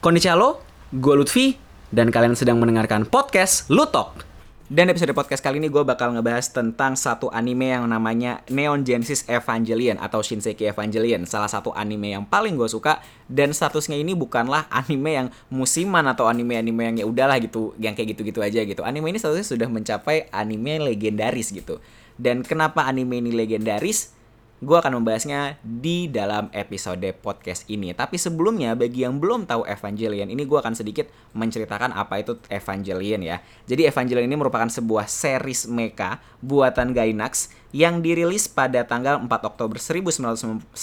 Konnichiwa, gue Lutfi, dan kalian sedang mendengarkan podcast Lutok. Dan episode podcast kali ini gue bakal ngebahas tentang satu anime yang namanya Neon Genesis Evangelion atau Shinseki Evangelion. Salah satu anime yang paling gue suka dan statusnya ini bukanlah anime yang musiman atau anime-anime yang ya udahlah gitu, yang kayak gitu-gitu aja gitu. Anime ini statusnya sudah mencapai anime legendaris gitu. Dan kenapa anime ini legendaris? Gue akan membahasnya di dalam episode podcast ini. Tapi sebelumnya, bagi yang belum tahu Evangelion, ini gue akan sedikit menceritakan apa itu Evangelion ya. Jadi Evangelion ini merupakan sebuah series mecha buatan Gainax yang dirilis pada tanggal 4 Oktober 1995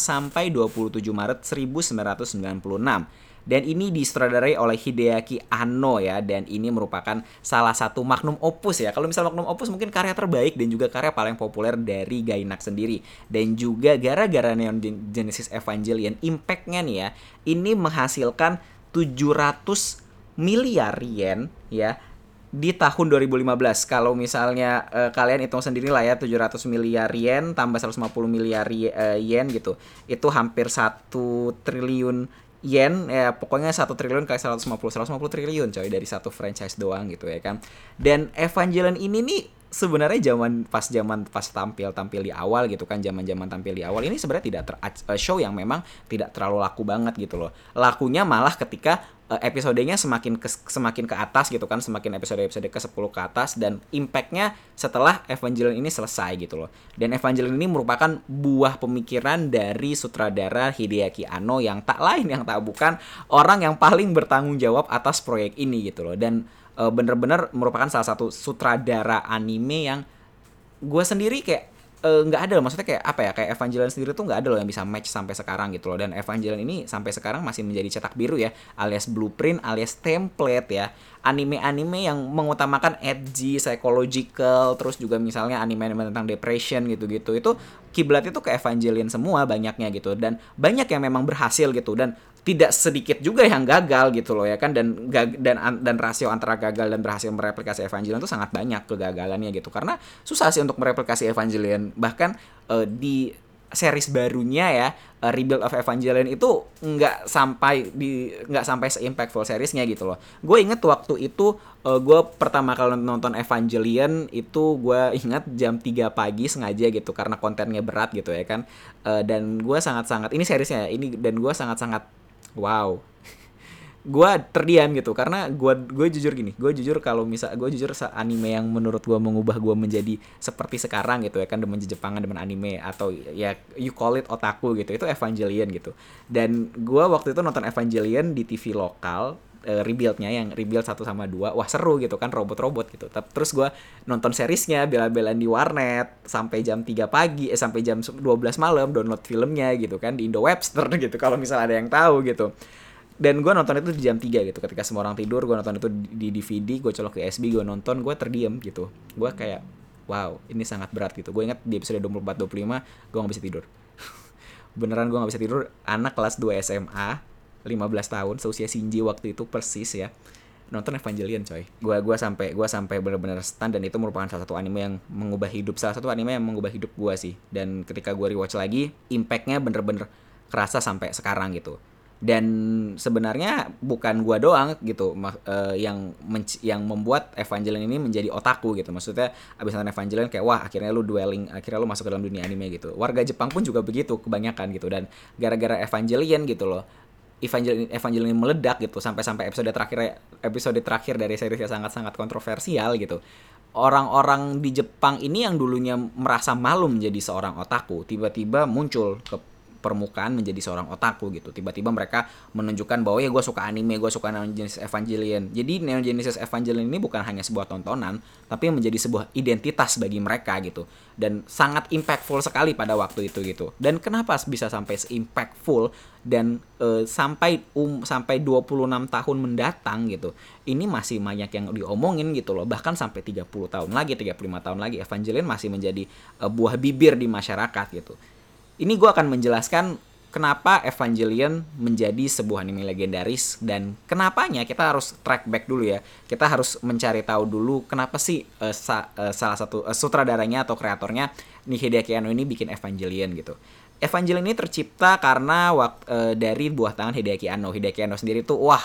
sampai 27 Maret 1996 dan ini disutradarai oleh Hideaki Anno ya dan ini merupakan salah satu magnum opus ya. Kalau misal magnum opus mungkin karya terbaik dan juga karya paling populer dari Gainax sendiri. Dan juga gara-gara Neon Genesis Evangelion impactnya nih ya ini menghasilkan 700 miliar yen ya di tahun 2015 kalau misalnya uh, kalian hitung sendiri lah ya 700 miliar yen tambah 150 miliar uh, yen gitu itu hampir satu triliun yen ya pokoknya satu triliun kali 150 150 triliun coy dari satu franchise doang gitu ya kan. Dan Evangelion ini nih sebenarnya zaman pas zaman pas tampil tampil di awal gitu kan zaman zaman tampil di awal ini sebenarnya tidak ter, uh, show yang memang tidak terlalu laku banget gitu loh. Lakunya malah ketika episodenya semakin ke, semakin ke atas gitu kan semakin episode-episode ke 10 ke atas dan impactnya setelah Evangelion ini selesai gitu loh. Dan Evangelion ini merupakan buah pemikiran dari sutradara Hideaki Anno yang tak lain yang tak bukan orang yang paling bertanggung jawab atas proyek ini gitu loh. Dan uh, bener-bener merupakan salah satu sutradara anime yang gue sendiri kayak Eh, nggak uh, ada maksudnya kayak apa ya? Kayak Evangelion sendiri tuh nggak ada loh yang bisa match sampai sekarang gitu loh. Dan Evangelion ini sampai sekarang masih menjadi cetak biru ya alias blueprint alias template ya. Anime-anime yang mengutamakan edgy psychological terus juga misalnya anime-anime tentang depression gitu-gitu. Itu kiblat itu ke Evangelion semua banyaknya gitu. Dan banyak yang memang berhasil gitu. Dan tidak sedikit juga yang gagal gitu loh ya kan dan dan dan rasio antara gagal dan berhasil mereplikasi Evangelion itu sangat banyak kegagalannya gitu karena susah sih untuk mereplikasi Evangelion bahkan uh, di series barunya ya uh, Rebuild of Evangelion itu nggak sampai di nggak sampai se-impactful seriesnya gitu loh. Gue inget waktu itu uh, gue pertama kali nonton Evangelion itu gue ingat jam 3 pagi sengaja gitu karena kontennya berat gitu ya kan. Uh, dan gue sangat-sangat ini seriesnya ini dan gue sangat-sangat wow. Gue terdiam gitu karena gue gue jujur gini gue jujur kalau misal gue jujur anime yang menurut gue mengubah gue menjadi seperti sekarang gitu ya kan demen Jepangan demen anime atau ya you call it otaku gitu itu Evangelion gitu. Dan gue waktu itu nonton Evangelion di TV lokal uh, rebuildnya yang rebuild satu sama dua wah seru gitu kan robot-robot gitu. Terus gue nonton seriesnya bela-belaan di warnet sampai jam 3 pagi eh sampai jam 12 malam download filmnya gitu kan di Indo Webster gitu kalau misalnya ada yang tahu gitu. Dan gue nonton itu di jam 3 gitu ketika semua orang tidur gue nonton itu di DVD gue colok ke USB gue nonton gue terdiam gitu. Gue kayak wow ini sangat berat gitu. Gue ingat di episode 24 25 gue gak bisa tidur. Beneran gue gak bisa tidur anak kelas 2 SMA 15 tahun seusia Shinji waktu itu persis ya. Nonton Evangelion coy. Gue gua sampai gua sampai bener-bener stand dan itu merupakan salah satu anime yang mengubah hidup salah satu anime yang mengubah hidup gue sih. Dan ketika gue rewatch lagi impactnya bener-bener kerasa sampai sekarang gitu. Dan sebenarnya bukan gua doang gitu uh, yang yang membuat Evangelion ini menjadi otaku gitu. Maksudnya abis nonton Evangelion kayak wah akhirnya lu dwelling akhirnya lu masuk ke dalam dunia anime gitu. Warga Jepang pun juga begitu kebanyakan gitu. Dan gara-gara Evangelion gitu loh Evangelion Evangelion meledak gitu sampai-sampai episode terakhir episode terakhir dari series yang sangat-sangat kontroversial gitu. Orang-orang di Jepang ini yang dulunya merasa malu menjadi seorang otaku tiba-tiba muncul ke permukaan menjadi seorang otaku gitu. Tiba-tiba mereka menunjukkan bahwa ya gue suka anime gue suka Neon Genesis Evangelion. Jadi Neon Genesis Evangelion ini bukan hanya sebuah tontonan tapi menjadi sebuah identitas bagi mereka gitu. Dan sangat impactful sekali pada waktu itu gitu. Dan kenapa bisa sampai impactful dan e, sampai um sampai 26 tahun mendatang gitu ini masih banyak yang diomongin gitu loh. Bahkan sampai 30 tahun lagi 35 tahun lagi Evangelion masih menjadi e, buah bibir di masyarakat gitu ini gue akan menjelaskan kenapa Evangelion menjadi sebuah anime legendaris dan kenapanya kita harus track back dulu ya. Kita harus mencari tahu dulu kenapa sih uh, sa uh, salah satu uh, sutradaranya atau kreatornya nih Hideaki Anno ini bikin Evangelion gitu. Evangelion ini tercipta karena waktu uh, dari buah tangan Hideaki Anno. Hideaki Anno sendiri tuh wah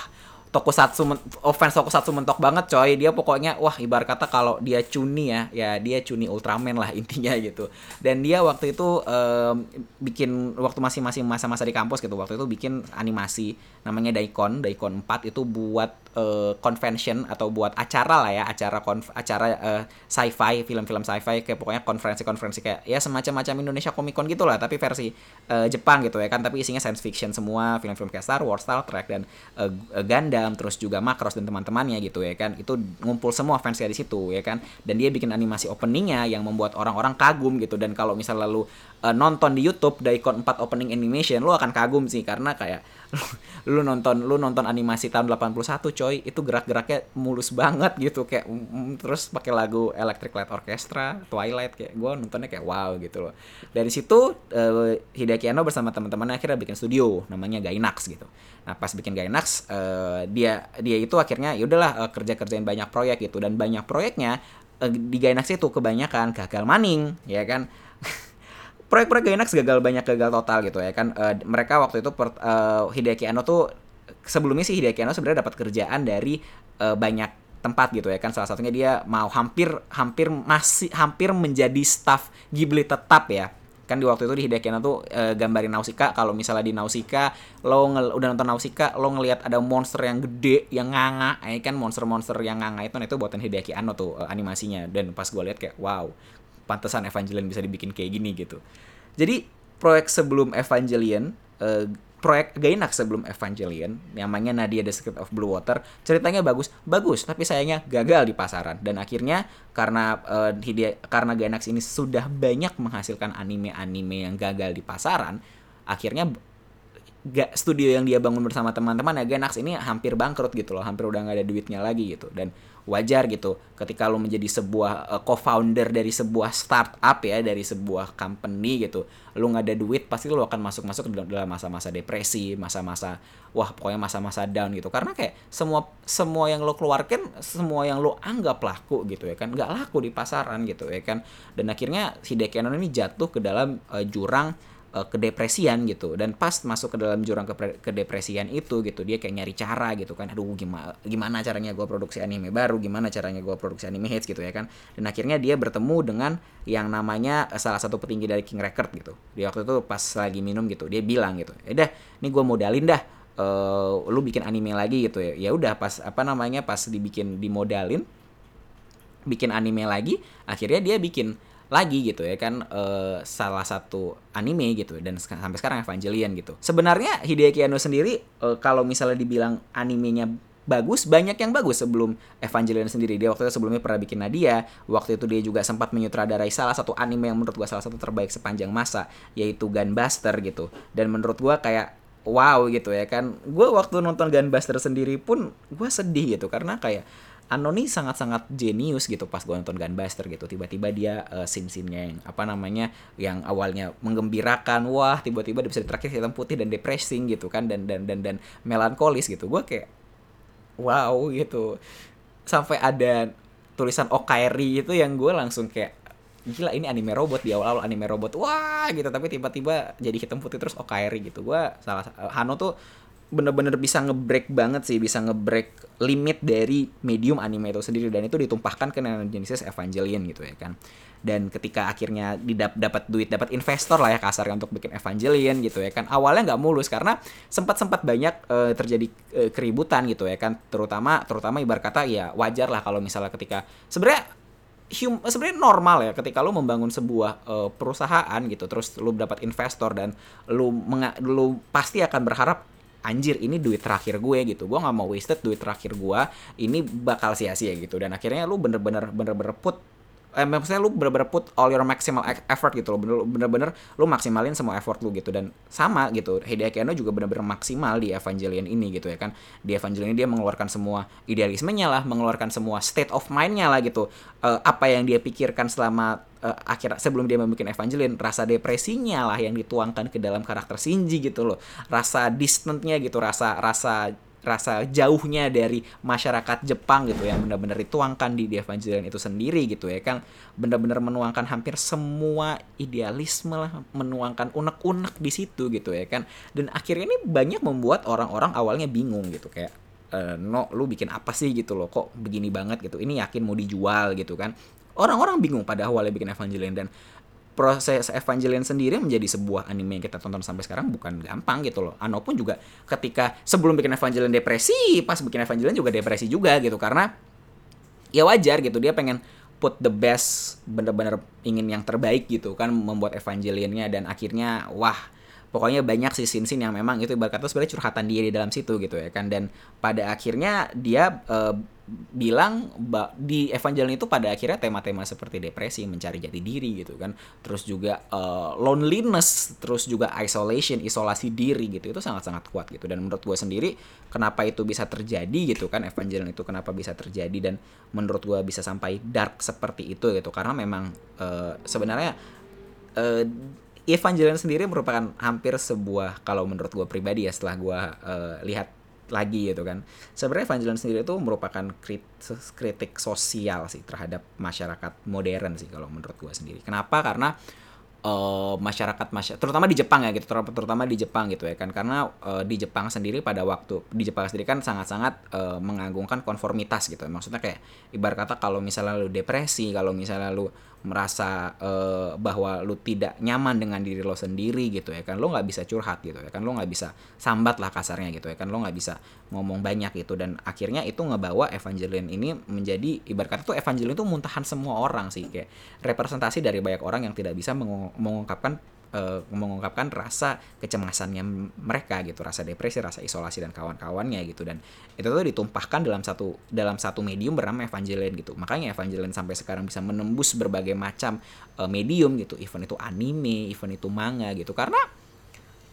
tokusatsu oh fans tokusatsu mentok banget coy. Dia pokoknya wah ibarat kata kalau dia cuni ya ya dia cuni Ultraman lah intinya gitu. Dan dia waktu itu um, bikin waktu masih masih masa-masa di kampus gitu waktu itu bikin animasi namanya Daikon Daikon 4 itu buat uh, convention atau buat acara lah ya acara konf acara uh, sci-fi film-film sci-fi kayak pokoknya konferensi-konferensi kayak ya semacam-macam Indonesia Comic Con gitulah tapi versi uh, Jepang gitu ya kan tapi isinya science fiction semua film-film kayak Star Wars, Star Trek dan uh, Gundam terus juga Macross dan teman-temannya gitu ya kan itu ngumpul semua fansnya di situ ya kan dan dia bikin animasi openingnya yang membuat orang-orang kagum gitu dan kalau misal lalu uh, nonton di YouTube Daikon 4 opening animation lu akan kagum sih karena kayak lu, nonton lu nonton animasi tahun 81 coy itu gerak-geraknya mulus banget gitu kayak mm, terus pakai lagu Electric Light Orchestra Twilight kayak gue nontonnya kayak wow gitu loh. Dari situ uh, Hideaki Anno bersama teman-temannya akhirnya bikin studio namanya Gainax gitu. Nah pas bikin Gainax uh, dia dia itu akhirnya ya udahlah uh, kerja kerjain banyak proyek gitu. Dan banyak proyeknya uh, di Gainax itu kebanyakan gagal maning ya kan proyek-proyek Gainax gagal banyak gagal total gitu ya kan. Uh, mereka waktu itu per, uh, Hideaki Anno tuh sebelumnya sih Hideaki Anno sebenarnya dapat kerjaan dari uh, banyak tempat gitu ya kan. Salah satunya dia mau hampir hampir masih hampir menjadi staff Ghibli tetap ya. Kan di waktu itu di Hideaki Anno tuh e, gambarin Nausicaa. Kalau misalnya di Nausicaa lo udah nonton Nausicaa lo ngelihat ada monster yang gede yang nganga. Ya kan monster-monster yang nganga itu nah itu buatan Hideaki Anno tuh e, animasinya. Dan pas gue lihat kayak wow pantesan Evangelion bisa dibikin kayak gini gitu. Jadi proyek sebelum Evangelion, uh, proyek Gainax sebelum Evangelion, namanya Nadia The Secret of Blue Water, ceritanya bagus, bagus, tapi sayangnya gagal di pasaran. Dan akhirnya karena uh, Hide, karena Gainax ini sudah banyak menghasilkan anime-anime yang gagal di pasaran, akhirnya gak studio yang dia bangun bersama teman-teman ya Gainax ini hampir bangkrut gitu loh, hampir udah nggak ada duitnya lagi gitu. Dan wajar gitu ketika lo menjadi sebuah uh, co-founder dari sebuah startup ya dari sebuah company gitu lo nggak ada duit pasti lo akan masuk masuk dalam masa-masa depresi masa-masa wah pokoknya masa-masa down gitu karena kayak semua semua yang lo keluarkan semua yang lo anggap laku gitu ya kan nggak laku di pasaran gitu ya kan dan akhirnya si Dekenon ini jatuh ke dalam uh, jurang uh, kedepresian gitu. Dan pas masuk ke dalam jurang ke kedepresian itu gitu dia kayak nyari cara gitu kan. Aduh gimana gimana caranya gue produksi anime baru? Gimana caranya gue produksi anime hits gitu ya kan? Dan akhirnya dia bertemu dengan yang namanya uh, salah satu petinggi dari King Record gitu. Di waktu itu pas lagi minum gitu dia bilang gitu ya dah ini gue modalin dah uh, lu bikin anime lagi gitu ya. Ya udah pas apa namanya pas dibikin dimodalin bikin anime lagi akhirnya dia bikin lagi gitu ya kan uh, salah satu anime gitu dan sampai sekarang Evangelion gitu. Sebenarnya Hideaki Anno sendiri uh, kalau misalnya dibilang animenya bagus banyak yang bagus sebelum Evangelion sendiri. Dia waktu itu sebelumnya pernah bikin Nadia waktu itu dia juga sempat menyutradarai salah satu anime yang menurut gua salah satu terbaik sepanjang masa yaitu Gunbuster gitu. Dan menurut gua kayak wow gitu ya kan. Gue waktu nonton Gunbuster sendiri pun gue sedih gitu karena kayak Anoni sangat-sangat jenius gitu pas gue nonton Gunbuster gitu. Tiba-tiba dia uh, scene-scene-nya yang apa namanya yang awalnya menggembirakan wah tiba-tiba bisa terakhir hitam putih dan depressing gitu kan dan dan dan dan melankolis gitu. Gue kayak wow gitu. Sampai ada tulisan Okairi itu yang gue langsung kayak gila ini anime robot di awal-awal anime robot. Wah gitu. Tapi tiba-tiba jadi hitam putih terus Okairi gitu. Gue salah Hano tuh bener-bener bisa ngebreak banget sih bisa ngebreak limit dari medium anime itu sendiri dan itu ditumpahkan ke Neon Genesis Evangelion gitu ya kan. Dan ketika akhirnya dapat duit dapat investor lah ya kasarnya untuk bikin Evangelion gitu ya kan. Awalnya nggak mulus karena sempat sempat banyak uh, terjadi uh, keributan gitu ya kan. Terutama terutama ibarat kata ya wajar lah kalau misalnya ketika sebenarnya sebenarnya normal ya ketika lu membangun sebuah uh, perusahaan gitu terus lu dapat investor dan lu menga, lu pasti akan berharap anjir ini duit terakhir gue gitu. Gue nggak mau wasted duit terakhir gue ini bakal sia-sia gitu. Dan akhirnya lu bener-bener bener-bener put eh, maksudnya lu bener-bener put all your maximal e-, effort gitu loh. Bener-bener lu maksimalin semua effort lu gitu. Dan sama gitu Hideaki Anno juga bener-bener maksimal di Evangelion ini gitu ya kan. Di Evangelion ini dia mengeluarkan semua idealismenya lah mengeluarkan semua state of mindnya lah gitu. Uh, apa yang dia pikirkan selama uh, akhir sebelum dia membuat Evangelion rasa depresinya lah yang dituangkan ke dalam karakter Shinji gitu loh. Rasa distantnya gitu rasa rasa rasa jauhnya dari masyarakat Jepang gitu yang benar-benar dituangkan di The Evangelion itu sendiri gitu ya kan benar-benar menuangkan hampir semua idealisme lah menuangkan unek-unek di situ gitu ya kan dan akhirnya ini banyak membuat orang-orang awalnya bingung gitu kayak e, no lu bikin apa sih gitu loh? Kok begini banget gitu? Ini yakin mau dijual gitu kan orang-orang bingung pada awalnya bikin Evangelion dan proses Evangelion sendiri menjadi sebuah anime yang kita tonton sampai sekarang bukan gampang gitu loh. Ano pun juga ketika sebelum bikin Evangelion depresi, pas bikin Evangelion juga depresi juga gitu karena ya wajar gitu dia pengen put the best bener-bener ingin yang terbaik gitu kan membuat Evangelionnya dan akhirnya wah pokoknya banyak sih scene-scene yang memang itu ibarat kata sebenarnya curhatan dia di dalam situ gitu ya kan. Dan pada akhirnya dia uh, bilang di Evangelion itu pada akhirnya tema-tema seperti depresi, mencari jati diri gitu kan, terus juga uh, loneliness, terus juga isolation, isolasi diri gitu itu sangat-sangat kuat gitu. Dan menurut gue sendiri kenapa itu bisa terjadi gitu kan Evangelion itu kenapa bisa terjadi dan menurut gue bisa sampai dark seperti itu gitu. Karena memang uh, sebenarnya Evangelion sendiri merupakan hampir sebuah kalau menurut gue pribadi ya setelah gue uh, lihat lagi gitu kan. Sebenarnya Evangelion sendiri itu merupakan kritik sosial sih terhadap masyarakat modern sih kalau menurut gue sendiri. Kenapa? Karena uh, masyarakat masyarakat terutama di Jepang ya gitu terutama di Jepang gitu ya kan. Karena uh, di Jepang sendiri pada waktu di Jepang sendiri kan sangat-sangat uh, mengagungkan konformitas gitu. Maksudnya kayak ibarat kata kalau misalnya lu depresi kalau misalnya lu merasa uh, bahwa lu tidak nyaman dengan diri lo sendiri gitu ya kan lo nggak bisa curhat gitu ya kan lo nggak bisa sambat lah kasarnya gitu ya kan lo nggak bisa ngomong banyak gitu. Dan akhirnya itu ngebawa Evangelion ini menjadi ibarat kata tuh Evangelion itu muntahan semua orang sih kayak representasi dari banyak orang yang tidak bisa mengungkapkan uh, mengungkapkan rasa kecemasannya mereka gitu, rasa depresi, rasa isolasi dan kawan-kawannya gitu. Dan itu tuh ditumpahkan dalam satu dalam satu medium bernama Evangelion gitu. Makanya Evangelion sampai sekarang bisa menembus berbagai macam uh, medium gitu, event itu anime, event itu manga gitu. Karena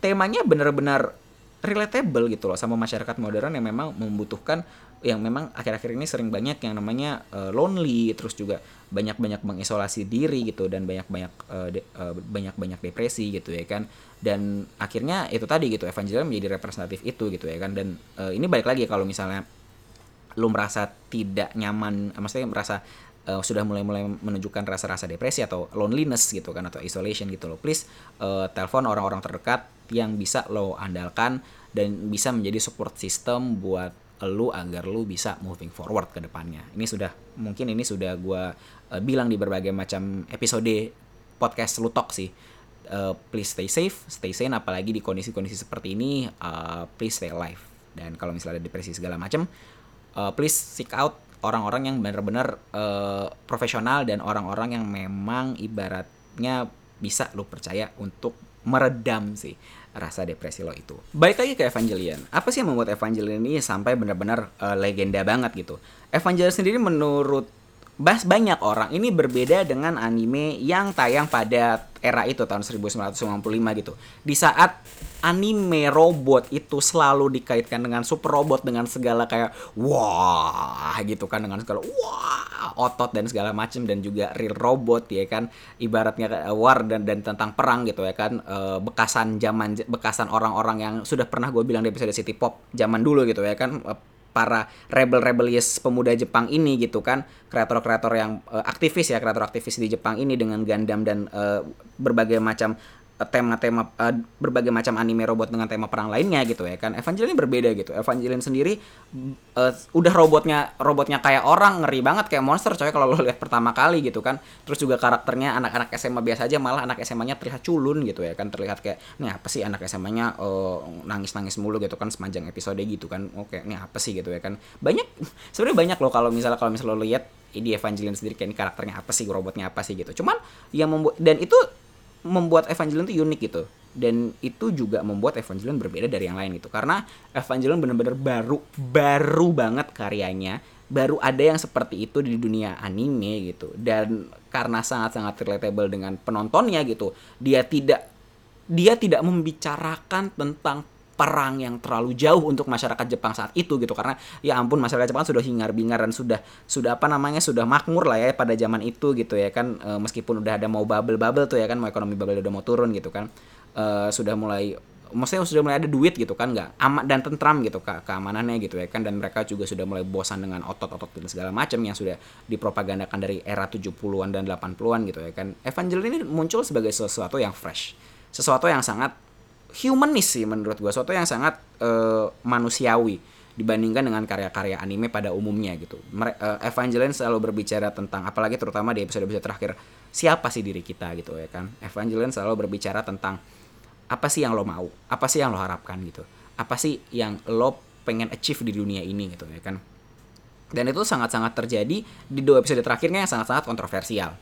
temanya benar-benar relatable gitu loh sama masyarakat modern yang memang membutuhkan yang memang akhir-akhir ini sering banyak yang namanya uh, lonely terus juga banyak-banyak mengisolasi diri gitu dan banyak-banyak uh, de, uh, banyak-banyak depresi gitu ya kan. Dan akhirnya itu tadi gitu Evangelion menjadi representatif itu gitu ya kan. Dan uh, ini balik lagi kalau misalnya lu merasa tidak nyaman maksudnya merasa uh, sudah mulai-mulai menunjukkan rasa-rasa depresi atau loneliness gitu kan atau isolation gitu loh. Please uh, telepon orang-orang terdekat yang bisa lo andalkan dan bisa menjadi support system buat lu agar lu bisa moving forward ke depannya. Ini sudah mungkin ini sudah gue uh, bilang di berbagai macam episode podcast Lutok sih. Uh, please stay safe, stay sane apalagi di kondisi-kondisi seperti ini uh, please stay alive. Dan kalau misalnya ada depresi segala macam uh, please seek out orang-orang yang benar-benar uh, profesional dan orang-orang yang memang ibaratnya bisa lu percaya untuk meredam sih rasa depresi lo itu. Baik lagi ke Evangelion. Apa sih yang membuat Evangelion ini sampai benar-benar uh, legenda banget gitu? Evangelion sendiri menurut Bas banyak orang ini berbeda dengan anime yang tayang pada era itu tahun 1995 gitu. Di saat anime robot itu selalu dikaitkan dengan super robot dengan segala kayak wah gitu kan dengan segala wah otot dan segala macam dan juga real robot ya kan? Ibaratnya war dan dan tentang perang gitu ya kan? E, bekasan zaman bekasan orang-orang yang sudah pernah gue bilang di episode City Pop zaman dulu gitu ya kan? Para rebel rebellious pemuda Jepang ini gitu kan? Kreator-kreator yang uh, aktivis ya kreator aktivis di Jepang ini dengan Gundam dan uh, berbagai macam tema-tema uh, berbagai macam anime robot dengan tema perang lainnya gitu ya kan. Evangelion berbeda gitu. Evangelion sendiri uh, udah robotnya robotnya kayak orang ngeri banget kayak monster coy kalau lo lihat pertama kali gitu kan. Terus juga karakternya anak-anak SMA biasa aja malah anak SMA-nya terlihat culun gitu ya kan. Terlihat kayak nih apa sih anak SMA-nya uh, nangis-nangis mulu gitu kan sepanjang episode gitu kan. Oke nih apa sih? gitu ya kan. Banyak sebenarnya banyak loh kalau misalnya kalau misalnya lo lihat di Evangelion sendiri kayak ini karakternya apa sih robotnya apa sih gitu. Cuman yang membuat dan itu membuat Evangelion itu unik gitu. Dan itu juga membuat Evangelion berbeda dari yang lain gitu. Karena Evangelion benar-benar baru baru banget karyanya. Baru ada yang seperti itu di dunia anime gitu. Dan karena sangat-sangat relatable dengan penontonnya gitu dia tidak dia tidak membicarakan tentang perang yang terlalu jauh untuk masyarakat Jepang saat itu gitu. Karena ya ampun masyarakat Jepang sudah hingar-bingar dan sudah sudah apa namanya sudah makmur lah ya pada zaman itu gitu ya kan. E, meskipun udah ada mau bubble-bubble tuh ya kan mau ekonomi bubble udah mau turun gitu kan. E, sudah mulai maksudnya sudah mulai ada duit gitu kan nggak amat dan tentram gitu ke keamanannya gitu ya kan. Dan mereka juga sudah mulai bosan dengan otot-otot dan segala macam yang sudah dipropagandakan dari era 70-an dan 80-an gitu ya kan. Evangeline ini muncul sebagai sesuatu yang fresh sesuatu yang sangat humanis sih menurut gue sesuatu yang sangat uh, manusiawi dibandingkan dengan karya-karya anime pada umumnya gitu. Uh, Evangeline selalu berbicara tentang apalagi terutama di episode-episode terakhir siapa sih diri kita gitu ya kan. Evangeline selalu berbicara tentang apa sih yang lo mau, apa sih yang lo harapkan gitu, apa sih yang lo pengen achieve di dunia ini gitu ya kan. Dan itu sangat-sangat terjadi di dua episode terakhirnya yang sangat-sangat kontroversial.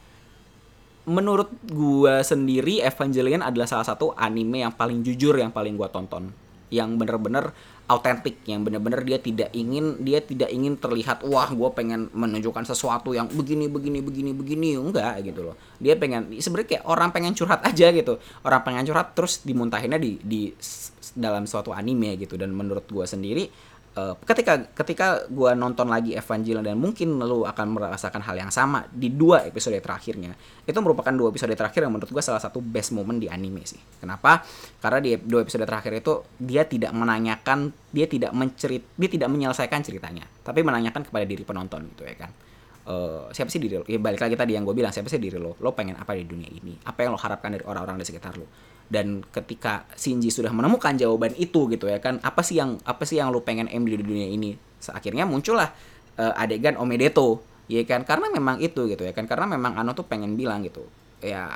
Menurut gua sendiri Evangelion adalah salah satu anime yang paling jujur yang paling gua tonton. Yang bener-bener autentik yang benar-benar dia tidak ingin dia tidak ingin terlihat wah gue pengen menunjukkan sesuatu yang begini begini begini begini. Enggak gitu loh. Dia pengen sebenarnya kayak orang pengen curhat aja gitu. Orang pengen curhat terus dimuntahinnya di di dalam suatu anime gitu. Dan menurut gue sendiri uh, ketika ketika gue nonton lagi Evangelion dan mungkin lu akan merasakan hal yang sama di dua episode terakhirnya itu merupakan dua episode terakhir yang menurut gue salah satu best moment di anime sih kenapa karena di dua episode terakhir itu dia tidak menanyakan dia tidak mencerit dia tidak menyelesaikan ceritanya tapi menanyakan kepada diri penonton gitu ya kan Uh, siapa sih diri lo? Ya balik lagi tadi yang gue bilang siapa sih diri lo? Lo pengen apa di dunia ini? Apa yang lo harapkan dari orang-orang di sekitar lo? Dan ketika Shinji sudah menemukan jawaban itu gitu ya kan apa sih yang apa sih yang lu pengen M di dunia ini? Akhirnya muncullah uh, adegan Omedeto ya kan? Karena memang itu gitu ya kan karena memang Ano tuh pengen bilang gitu. Ya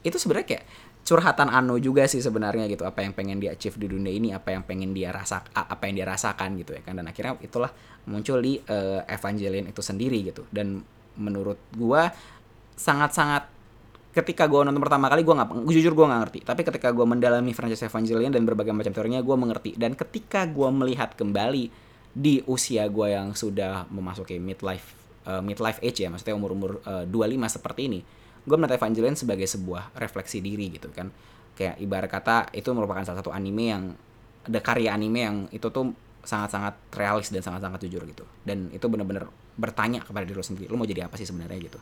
itu sebenarnya kayak curhatan Ano juga sih sebenarnya gitu apa yang pengen dia achieve di dunia ini apa yang pengen dia rasa apa yang dia rasakan gitu ya kan? Dan akhirnya itulah muncul di uh, Evangelion itu sendiri gitu. Dan menurut gua sangat-sangat ketika gue nonton pertama kali gue nggak jujur gue nggak ngerti. Tapi ketika gue mendalami franchise Evangelion dan berbagai macam teorinya gue mengerti. Dan ketika gue melihat kembali di usia gue yang sudah memasuki midlife uh, midlife age ya maksudnya umur umur uh, 25 seperti ini gue melihat Evangelion sebagai sebuah refleksi diri gitu kan. Kayak ibarat kata itu merupakan salah satu anime yang ada karya anime yang itu tuh sangat-sangat realis dan sangat-sangat jujur gitu. Dan itu benar-benar bertanya kepada diri lo sendiri lo mau jadi apa sih sebenarnya? gitu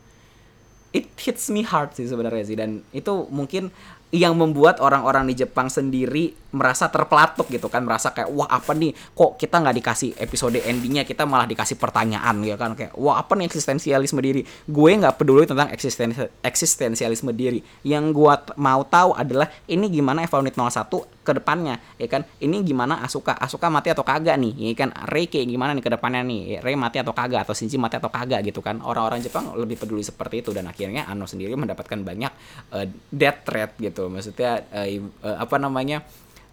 it hits me hard sih sebenarnya sih. Dan itu mungkin yang membuat orang-orang di Jepang sendiri merasa terpelatuk gitu kan merasa kayak wah apa nih? Kok kita nggak dikasih episode endingnya kita malah dikasih pertanyaan ya kan. Kayak wah apa nih eksistensialisme diri? Gue nggak peduli tentang eksisten eksistensialisme diri. Yang gue mau tahu adalah ini gimana Evaunit 01 ke depannya ya kan. Ini gimana Asuka? Asuka mati atau kagak nih? Ya kan. Rei kayak gimana nih ke depannya nih? Rei mati atau kagak? Atau Shinji mati atau kagak? Gitu kan. Orang-orang Jepang lebih peduli seperti itu dan akhirnya Ano sendiri mendapatkan banyak uh, death threat gitu maksudnya uh, uh, apa namanya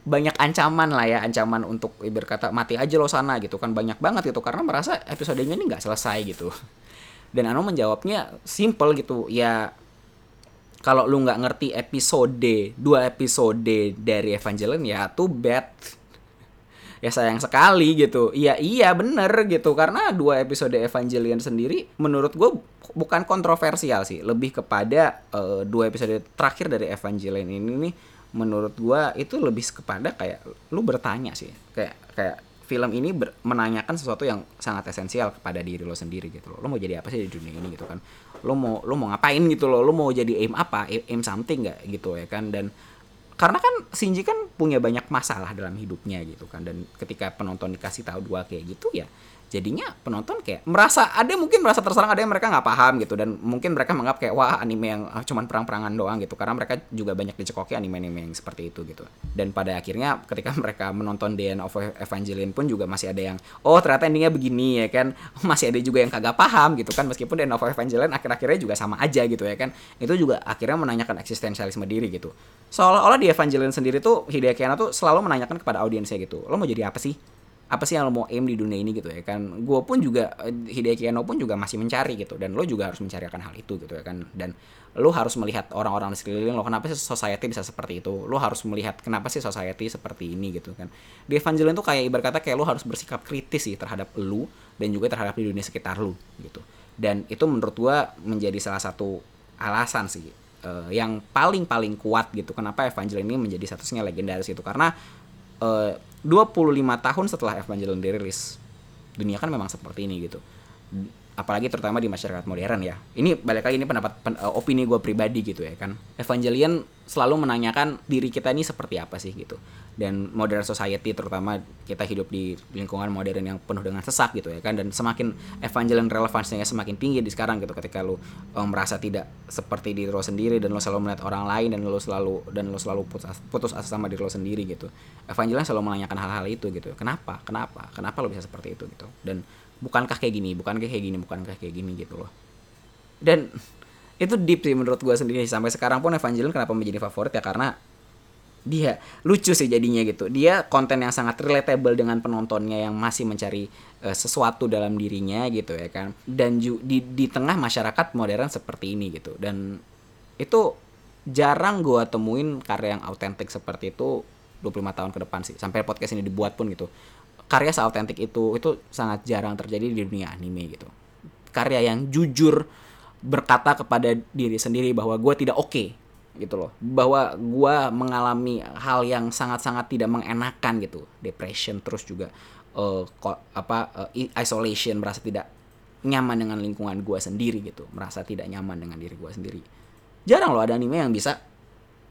banyak ancaman lah ya ancaman untuk berkata mati aja lo sana gitu kan. Banyak banget gitu karena merasa episodenya ini nggak selesai gitu. Dan Ano menjawabnya simple gitu ya kalau lu nggak ngerti episode dua episode dari Evangelion ya tuh bad. Ya sayang sekali gitu. Iya iya bener gitu. Karena dua episode Evangelion sendiri menurut gue bukan kontroversial sih lebih kepada uh, dua episode terakhir dari Evangelion ini nih menurut gue itu lebih kepada kayak lu bertanya sih kayak kayak film ini ber, menanyakan sesuatu yang sangat esensial kepada diri lo sendiri gitu loh. Lo mau jadi apa sih di dunia ini gitu kan? Lo mau lo mau ngapain gitu loh? Lo mau jadi aim apa? Aim something nggak gitu ya kan? Dan karena kan Shinji kan punya banyak masalah dalam hidupnya gitu kan dan ketika penonton dikasih tahu dua kayak gitu ya jadinya penonton kayak merasa ada mungkin merasa terserang ada yang mereka nggak paham gitu. Dan mungkin mereka menganggap kayak wah anime yang uh, cuman perang-perangan doang gitu. Karena mereka juga banyak dicekoki anime-anime yang seperti itu gitu. Dan pada akhirnya ketika mereka menonton The End of Evangelion pun juga masih ada yang oh ternyata endingnya begini ya kan. Masih ada juga yang kagak paham gitu kan. Meskipun The End of Evangelion akhir-akhirnya juga sama aja gitu ya kan. Itu juga akhirnya menanyakan eksistensialisme diri gitu. Seolah-olah di Evangelion sendiri tuh Hideaki Anno tuh selalu menanyakan kepada audiensnya gitu. Lo mau jadi apa sih apa sih yang lo mau aim di dunia ini gitu ya kan? Gue pun juga Hideki Anno pun juga masih mencari gitu dan lo juga harus mencari akan hal itu gitu ya kan? Dan lo harus melihat orang-orang di sekeliling lo kenapa sih society bisa seperti itu? Lo harus melihat kenapa sih society seperti ini gitu kan? Di Evangelion tuh kayak ibarat kata kayak lo harus bersikap kritis sih terhadap lo dan juga terhadap di dunia sekitar lo gitu. Dan itu menurut gue menjadi salah satu alasan sih uh, yang paling paling kuat gitu kenapa Evangelion ini menjadi satunya legendaris itu. Karena uh, 25 tahun setelah Evangelion dirilis dunia kan memang seperti ini gitu apalagi terutama di masyarakat modern ya. Ini balik lagi ini pendapat pen, uh, opini gue pribadi gitu ya kan. Evangelion selalu menanyakan diri kita ini seperti apa sih gitu. Dan modern society terutama kita hidup di lingkungan modern yang penuh dengan sesak gitu ya kan. Dan semakin Evangelion relevansinya semakin tinggi di sekarang gitu ketika lu um, merasa tidak seperti diri lo sendiri dan lo selalu melihat orang lain dan lo selalu dan lo selalu putus putus asa sama diri lo sendiri gitu. Evangelion selalu menanyakan hal-hal itu gitu. Kenapa? Kenapa? Kenapa lo bisa seperti itu gitu. Dan bukankah kayak gini bukankah kayak gini bukankah kayak gini gitu loh. Dan itu deep sih menurut gue sendiri sampai sekarang pun Evangelion kenapa menjadi favorit ya? Karena dia lucu sih jadinya gitu. Dia konten yang sangat relatable dengan penontonnya yang masih mencari uh, sesuatu dalam dirinya gitu ya kan. Dan di di tengah masyarakat modern seperti ini gitu. Dan itu jarang gue temuin karya yang autentik seperti itu 25 tahun ke depan sih. Sampai podcast ini dibuat pun gitu karya seautentik itu itu sangat jarang terjadi di dunia anime gitu. Karya yang jujur berkata kepada diri sendiri bahwa gue tidak oke okay, gitu loh. Bahwa gue mengalami hal yang sangat-sangat tidak mengenakan gitu. Depression terus juga uh, kok apa uh, isolation merasa tidak nyaman dengan lingkungan gue sendiri gitu. Merasa tidak nyaman dengan diri gue sendiri. Jarang loh ada anime yang bisa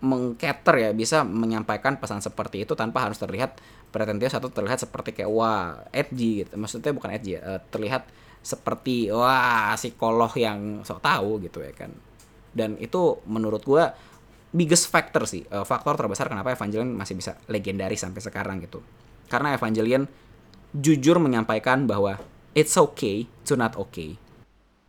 mengcater ya bisa menyampaikan pesan seperti itu tanpa harus terlihat pretensius atau terlihat seperti kayak wah edgy gitu. Maksudnya bukan edgy ya uh, terlihat seperti wah psikolog yang sok tahu gitu ya kan. Dan itu menurut gue biggest factor sih uh, faktor terbesar kenapa Evangelion masih bisa legendaris sampai sekarang gitu. Karena Evangelion jujur menyampaikan bahwa it's okay to not okay.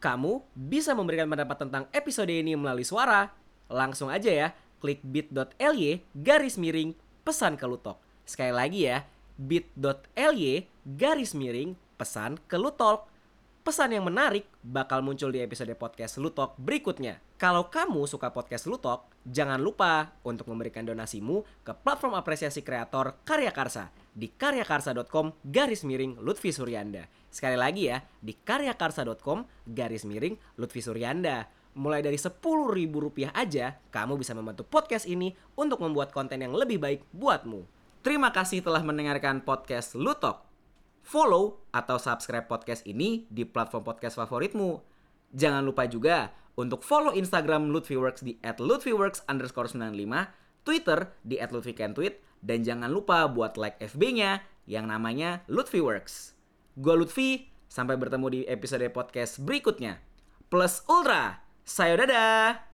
Kamu bisa memberikan pendapat tentang episode ini melalui suara. Langsung aja ya klik bit.ly garis miring pesan ke Lutok Sekali lagi ya, bit.ly garis miring pesan ke Lutalk. Pesan yang menarik bakal muncul di episode podcast Lutok berikutnya. Kalau kamu suka podcast Lutok, jangan lupa untuk memberikan donasimu ke platform apresiasi kreator Karya Karsa di karyakarsa.com garis miring Lutfi Suryanda. Sekali lagi ya, di karyakarsa.com garis miring Lutfi Suryanda. Mulai dari sepuluh ribu rupiah aja, kamu bisa membantu podcast ini untuk membuat konten yang lebih baik buatmu. Terima kasih telah mendengarkan podcast Lutok. Follow atau subscribe podcast ini di platform podcast favoritmu. Jangan lupa juga untuk follow Instagram Lutfiworks di @lutfiworks underscore 95, Twitter di @lutfikentweet, dan jangan lupa buat like FB-nya yang namanya Lutfiworks. Gue Lutfi, sampai bertemu di episode podcast berikutnya. Plus Ultra, sayo dadah!